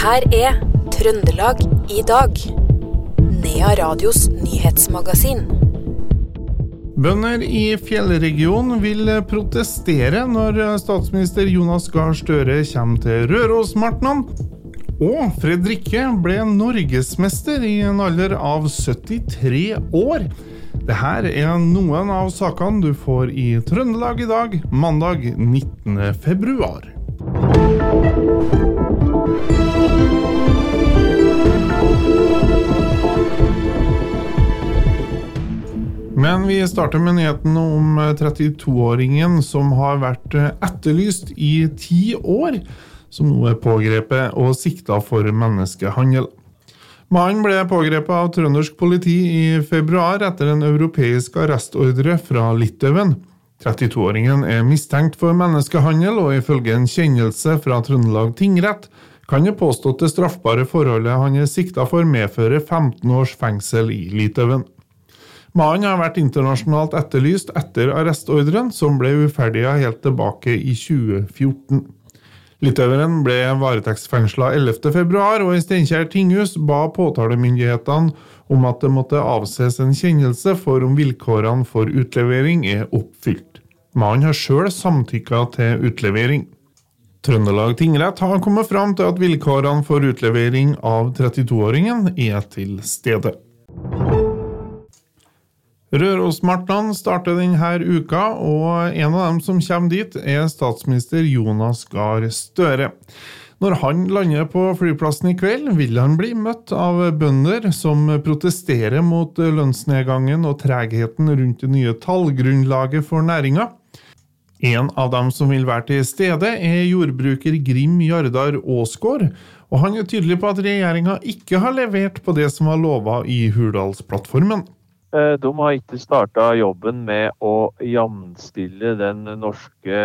her er Trøndelag i dag. Nea Radios nyhetsmagasin. Bønder i fjellregionen vil protestere når statsminister Jonas Gahr Støre kommer til Rørosmartnan. Og Fredrikke ble norgesmester i en alder av 73 år. Dette er noen av sakene du får i Trøndelag i dag, mandag 19. februar. Men vi starter med nyheten om 32-åringen som har vært etterlyst i ti år, som nå er pågrepet og sikta for menneskehandel. Mannen ble pågrepet av trøndersk politi i februar etter en europeisk arrestordre fra Litauen. 32-åringen er mistenkt for menneskehandel, og ifølge en kjennelse fra Trøndelag tingrett kan det påståtte straffbare forholdet han er sikta for, medføre 15 års fengsel i Litauen. Mannen har vært internasjonalt etterlyst etter arrestordren, som ble uferdiga helt tilbake i 2014. Litaueren ble varetektsfengsla 11.2, og i Steinkjer tinghus ba påtalemyndighetene om at det måtte avses en kjennelse for om vilkårene for utlevering er oppfylt. Mannen har sjøl samtykka til utlevering. Trøndelag tingrett har kommet fram til at vilkårene for utlevering av 32-åringen er til stede. Rørosmartnan starter denne uka, og en av dem som kommer dit, er statsminister Jonas Gahr Støre. Når han lander på flyplassen i kveld, vil han bli møtt av bønder som protesterer mot lønnsnedgangen og tregheten rundt det nye tallgrunnlaget for næringa. En av dem som vil være til stede, er jordbruker Grim Jardar Aasgaard, og han er tydelig på at regjeringa ikke har levert på det som var lova i Hurdalsplattformen. Eh, de har ikke starta jobben med å jamstille den norske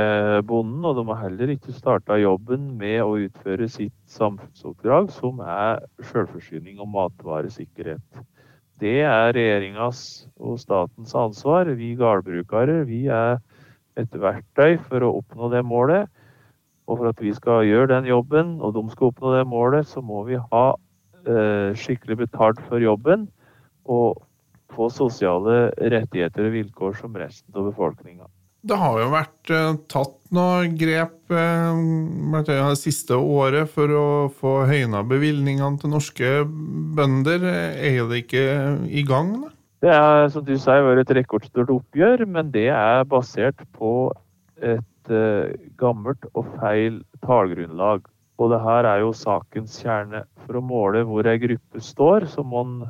bonden, og de har heller ikke starta jobben med å utføre sitt samfunnsoppdrag, som er selvforsyning og matvaresikkerhet. Det er regjeringas og statens ansvar. Vi gårdbrukere vi er et verktøy for å oppnå det målet. Og for at vi skal gjøre den jobben, og de skal oppnå det målet, så må vi ha eh, skikkelig betalt for jobben. Og få sosiale rettigheter og vilkår som resten av befolkninga. Det har jo vært uh, tatt noen grep uh, det siste året for å få høyna bevilgningene til norske bønder. Er det ikke i gang? Da? Det er som du sier, vært et rekordstort oppgjør, men det er basert på et uh, gammelt og feil tallgrunnlag. Og det her er jo sakens kjerne. For å måle hvor ei gruppe står, så må man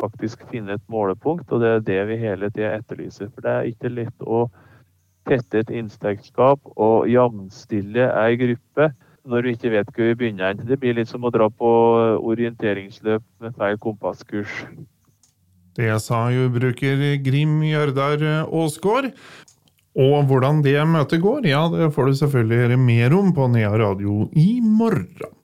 faktisk finne et målepunkt, og det er det vi hele tida etterlyser. For det er ikke lett å tette et inntektsgap og jevnstille ei gruppe når du ikke vet hvor vi begynner. Det blir litt som å dra på orienteringsløp med feil kompasskurs. Det sa jordbruker Grim Jørdar Aasgaard. Og hvordan det møtet går, ja, det får du selvfølgelig høre mer om på Nea Radio i morgen.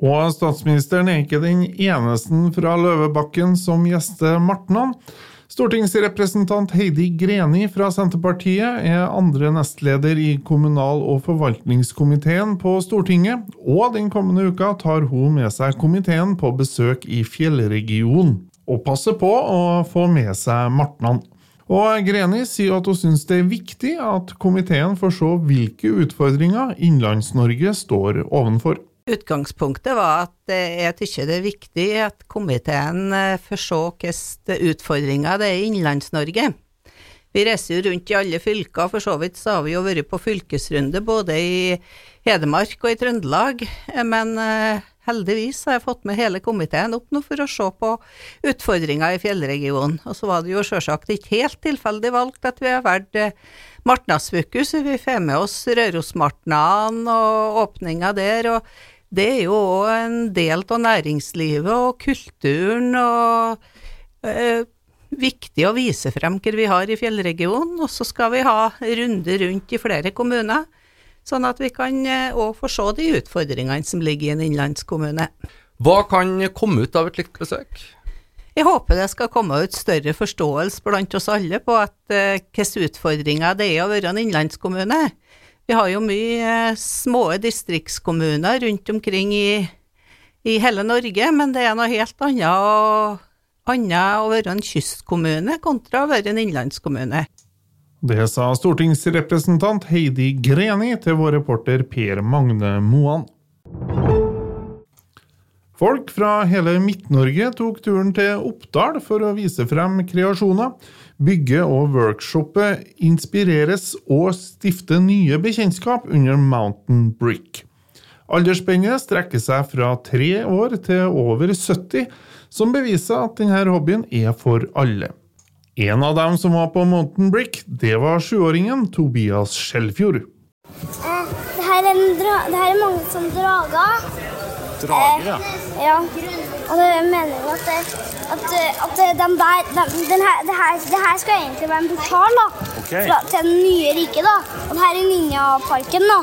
Og statsministeren er ikke den eneste fra Løvebakken som gjester Martnan. Stortingsrepresentant Heidi Greni fra Senterpartiet er andre nestleder i kommunal- og forvaltningskomiteen på Stortinget, og den kommende uka tar hun med seg komiteen på besøk i fjellregionen, og passer på å få med seg Martnan. Og Greni sier at hun syns det er viktig at komiteen får se hvilke utfordringer Innlands-Norge står ovenfor. Utgangspunktet var at jeg tykker det er viktig at komiteen eh, får se hvilke utfordringer det er i Innlands-Norge. Vi reiser jo rundt i alle fylker, for så vidt så har vi jo vært på fylkesrunde både i Hedmark og i Trøndelag, men eh, heldigvis har jeg fått med hele komiteen opp nå for å se på utfordringer i fjellregionen. Og så var det jo sjølsagt ikke helt tilfeldig valgt at vi har valgt Martnasbuku, så vi får med oss Rørosmartnan og åpninga der. og det er jo òg en del av næringslivet og kulturen, og eh, viktig å vise frem hva vi har i fjellregionen. Og så skal vi ha runder rundt i flere kommuner, sånn at vi kan òg eh, få se de utfordringene som ligger i en innlandskommune. Hva kan komme ut av et slikt besøk? Jeg håper det skal komme ut større forståelse blant oss alle på at eh, hvilke utfordringer det er å være en innlandskommune. Vi har jo mye eh, små distriktskommuner rundt omkring i, i hele Norge, men det er noe helt annet å, annet å være en kystkommune kontra å være en innlandskommune. Det sa stortingsrepresentant Heidi Greni til vår reporter Per Magne Moan. Folk fra hele Midt-Norge tok turen til Oppdal for å vise frem kreasjoner, bygge og workshoppe, inspireres og stifte nye bekjentskap under Mountain Brick. Aldersspennet strekker seg fra tre år til over 70, som beviser at denne hobbyen er for alle. En av dem som var på Mountain Brick, det var sjuåringen Tobias Skjelfjord. Eh, det, her er det her er mange som drager. Drager, ja. Eh, ja. Og det mener jo at, det, at, at den der, den, den her, det, her, det her skal egentlig være en portal da, Okay. fra, til det nye riket. da. Og det her er ninjaparken. da.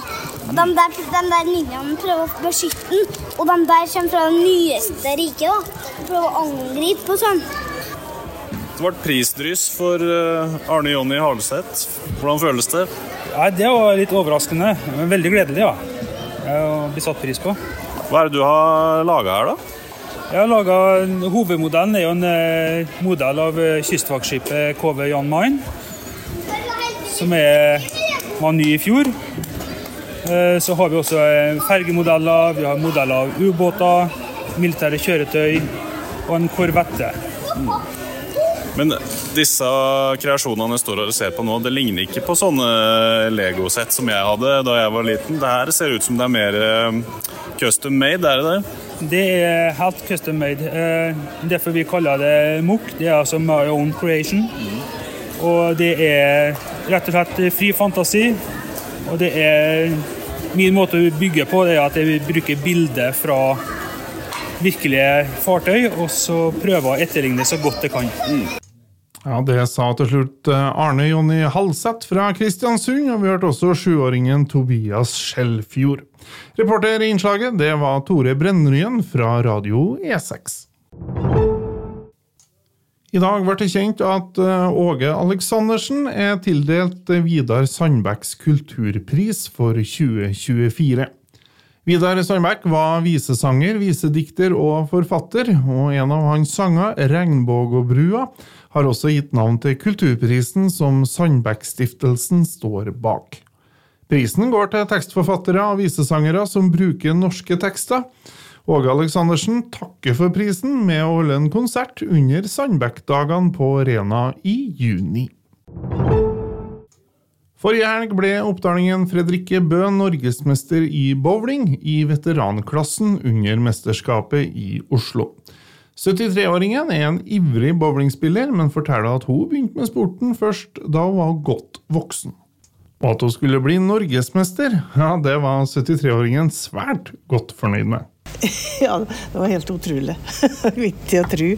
Og den der, de der ninjaen prøver å beskytte den, og den der kommer fra det nyeste riket. da. Og prøver å angripe og sånn. Det ble prisdryss for eh, Arne Jonny Halseth. Hvordan føles det? Nei, det var litt overraskende, men veldig gledelig, ja. Eh, Å bli satt pris på. Hva er det du har laga her, da? Jeg har laga Hovedmodellen er jo en eh, modell av eh, kystvaktskipet KV Jan Mayen, som er, var ny i fjor. Eh, Så har vi også fergemodeller, vi har modeller av ubåter, militære kjøretøy og en korvette. Men disse kreasjonene jeg står og ser på nå, det ligner ikke på sånne legosett som jeg hadde da jeg var liten. Det her ser ut som det er mer eh, custom made, er det det? Det er helt custom made. Eh, Derfor vi kaller det MOOC. Det er altså My Own Creation. Og det er rett og slett fri fantasi. Og det er Min måte å bygge på det er at jeg bruker bilder fra virkelige fartøy, og så prøver å etterligne så godt jeg kan. Ja, Det sa til slutt eh, Arne Jonny Halseth fra Kristiansund, og vi hørte også sjuåringen Tobias Skjelfjord. Reporter i innslaget det var Tore Brennryen fra Radio E6. I dag ble det kjent at eh, Åge Aleksandersen er tildelt Vidar Sandbecks kulturpris for 2024. Vidar Sandbeck var visesanger, visedikter og forfatter, og en av hans sanger, 'Regnbågåbrua', har også gitt navn til kulturprisen som Sandbeck-stiftelsen står bak. Prisen går til tekstforfattere og visesangere som bruker norske tekster. Åge Aleksandersen takker for prisen med å holde en konsert under Sandbekkdagene på Rena i juni. Forrige helg ble oppdalingen Fredrikke Bø norgesmester i bowling i veteranklassen under mesterskapet i Oslo. 73-åringen er en ivrig bowlingspiller, men forteller at hun begynte med sporten først da hun var godt voksen. Og at hun skulle bli norgesmester, ja, det var 73-åringen svært godt fornøyd med. Ja, det var helt utrolig. Vittig å tro.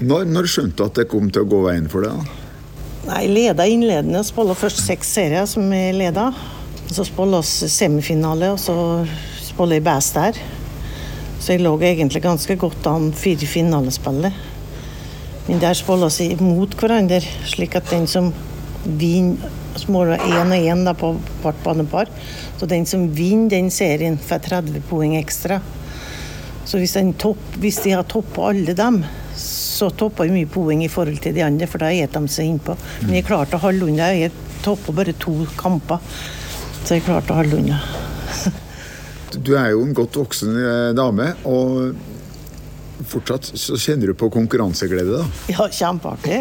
Når, når skjønte du at det kom til å gå veien for deg? da? Nei, leda innledende. og spilte først seks serier som vi leda. Så spilte vi semifinale, og så spilte jeg best der. Så jeg lå egentlig ganske godt an fire finalespillet. Men der spilte vi mot hverandre, slik at den som vinner Måler én og én på hvert banepar. Så den som vinner den serien, får 30 poeng ekstra. Så hvis, topp, hvis de har toppa alle dem, så topper vi mye poeng i forhold til de andre, for da et de seg innpå. Men jeg klarte å holde unna. Jeg toppa bare to kamper, så jeg klarte å holde unna. Du er jo en godt voksen eh, dame, og fortsatt så kjenner du på konkurranseglede, da. Ja, kjempeartig.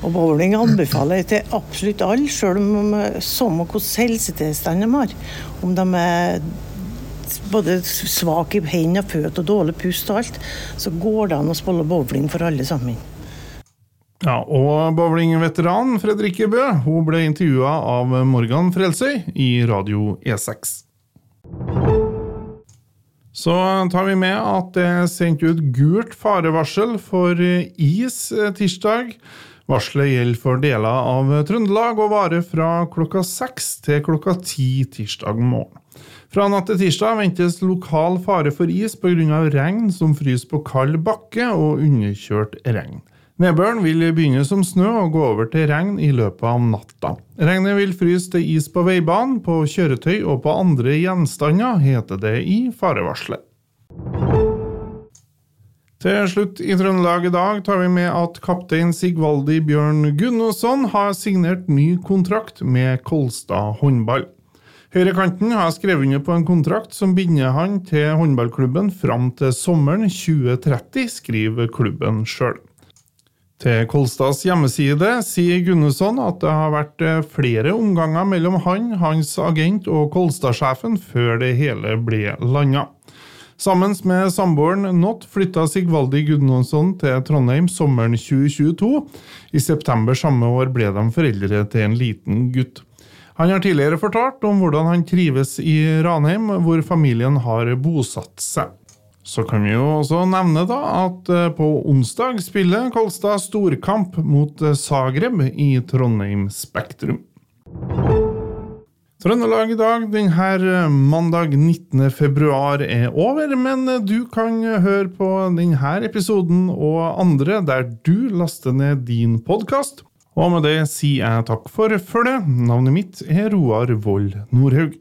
Og bowling anbefaler jeg til absolutt alle, sjøl om samme hvordan helsetilstand de har. Om de er både svak i hendene og føtter og dårlig pust og alt, så går det an å spille bowling for alle sammen. Ja, og bowlingveteranen Fredrikke Bø hun ble intervjua av Morgan Frelsøy i Radio E6. Så tar vi med at det er sendt ut gult farevarsel for is eh, tirsdag. Varselet gjelder for deler av Trøndelag og varer fra klokka seks til klokka ti tirsdag morgen. Fra natt til tirsdag ventes lokal fare for is pga. regn som fryser på kald bakke og underkjørt regn. Nedbøren vil begynne som snø og gå over til regn i løpet av natta. Regnet vil fryse til is på veibanen, på kjøretøy og på andre gjenstander, heter det i farevarselet. Til slutt i Trøndelag i dag tar vi med at kaptein Sigvaldi Bjørn Gunnarsson har signert ny kontrakt med Kolstad håndball. Høyrekanten har skrevet under på en kontrakt som binder han til håndballklubben fram til sommeren 2030, skriver klubben sjøl. Til Kolstads hjemmeside sier Gunnarsson at det har vært flere omganger mellom han, hans agent og Kolstad-sjefen før det hele ble landa. Sammen med samboeren Not flytta Sigvaldi Gudnonsson til Trondheim sommeren 2022. I september samme år ble de foreldre til en liten gutt. Han har tidligere fortalt om hvordan han trives i Ranheim, hvor familien har bosatt seg. Så kan vi jo også nevne da at eh, på onsdag spiller Kolstad storkamp mot Zagreb i Trondheim Spektrum. Trøndelag i dag denne eh, mandag 19. februar er over, men eh, du kan eh, høre på denne episoden og andre der du laster ned din podkast. Og med det sier jeg takk for følget. Navnet mitt er Roar Vold Nordhaug.